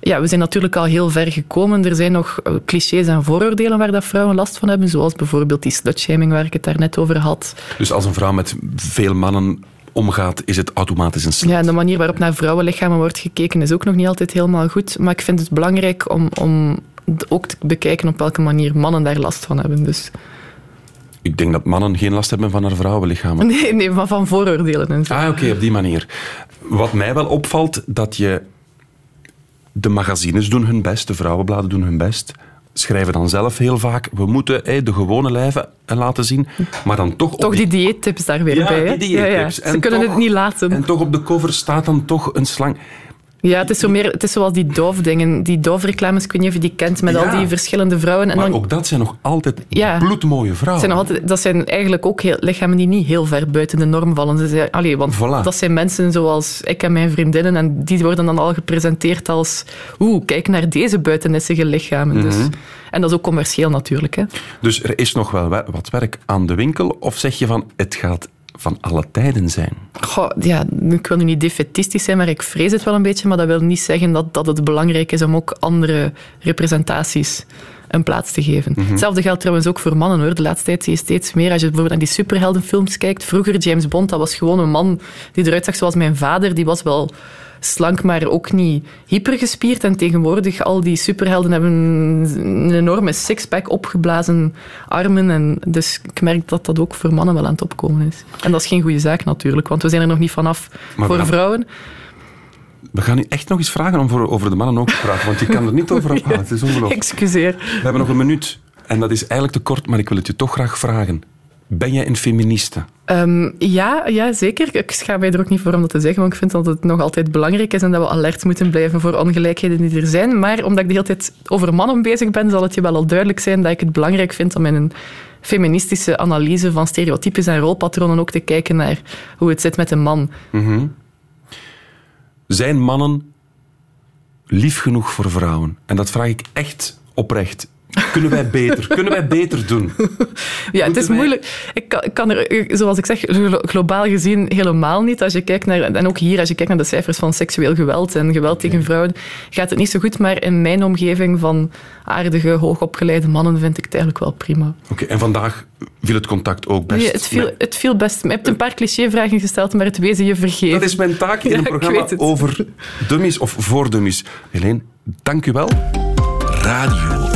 Ja, we zijn natuurlijk al heel ver gekomen. Er zijn nog eh, clichés en vooroordelen waar dat vrouwen last van hebben, zoals bijvoorbeeld die slutshaming waar ik het daar net over had. Dus als een vrouw met veel mannen omgaat, is het automatisch een slet. Ja, de manier waarop naar vrouwenlichamen wordt gekeken is ook nog niet altijd helemaal goed. Maar ik vind het belangrijk om, om ook te bekijken op welke manier mannen daar last van hebben. Dus, Ik denk dat mannen geen last hebben van haar vrouwenlichamen. nee, nee, maar van vooroordelen en zo. Ah, oké, op die manier. Wat mij wel opvalt, dat je... De magazines doen hun best, de vrouwenbladen doen hun best. Schrijven dan zelf heel vaak, we moeten de gewone lijven laten zien, maar dan toch... Toch die dieettips daar weer Ja, bij. Hè? die dieettips. Ze En kunnen toch- het niet laten. En toch op de cover staat dan toch een slang. Ja, het is, zo meer, het is zoals die Dove-dingen. Die Dove-reclames, ik weet niet of je die kent, met Ja. al die verschillende vrouwen. En Maar dan, ook dat zijn nog altijd Ja. bloedmooie vrouwen. zijn altijd, dat zijn eigenlijk ook heel, lichamen die niet heel ver buiten de norm vallen. Ze zijn, allee, want Voilà. dat zijn mensen zoals ik en mijn vriendinnen. En die worden dan al gepresenteerd als... Oeh, kijk naar deze buitennissige lichamen. dus. Mhm. En dat is ook commercieel natuurlijk. Hè. Dus er is nog wel wat werk aan de winkel? Of zeg je van, het gaat van alle tijden zijn? Goh, ja, ik wil nu niet defetistisch zijn, maar ik vrees het wel een beetje. Maar dat wil niet zeggen dat, dat het belangrijk is om ook andere representaties een plaats te geven. Hetzelfde geldt trouwens ook voor mannen hoor. De laatste tijd zie je steeds meer. Als je bijvoorbeeld naar die superheldenfilms kijkt. Vroeger James Bond, dat was gewoon een man die eruit zag zoals mijn vader. Die was wel slank, maar ook niet hypergespierd. En tegenwoordig, al die superhelden hebben een enorme sixpack, opgeblazen armen. En dus ik merk dat dat ook voor mannen wel aan het opkomen is. En dat is geen goede zaak natuurlijk, want we zijn er nog niet vanaf Maar voor we- vrouwen. We gaan u echt nog eens vragen om voor, over de mannen ook te praten, want je kan er niet over ophalen. Het is ongelooflijk. Excuseer. We hebben nog een minuut en dat is eigenlijk te kort, maar ik wil het je toch graag vragen. Ben jij een feministe? Ehm, ja, ja, zeker. Ik schaam mij er ook niet voor om dat te zeggen, want ik vind dat het nog altijd belangrijk is en dat we alert moeten blijven voor ongelijkheden die er zijn. Maar omdat ik de hele tijd over mannen bezig ben, zal het je wel al duidelijk zijn dat ik het belangrijk vind om in een feministische analyse van stereotypes en rolpatronen ook te kijken naar hoe het zit met een man. Mhm. Zijn mannen lief genoeg voor vrouwen? En dat vraag ik echt oprecht. Kunnen wij beter? Kunnen wij beter doen? Ja, het is wij- moeilijk. Ik kan, ik kan er, zoals ik zeg, glo- globaal gezien helemaal niet. Als je kijkt naar, en ook hier, als je kijkt naar de cijfers van seksueel geweld en geweld tegen vrouwen, gaat het niet zo goed. Maar in mijn omgeving van aardige, hoogopgeleide mannen vind ik het eigenlijk wel prima. Oké, en vandaag viel het contact ook best. Nee, het, viel, het viel best. Je hebt een paar clichévragen gesteld, maar het wezen je vergeven. Dat is mijn taak in Ja, een programma over dummies of voor dummies. Helene, dank u wel. Radio 1.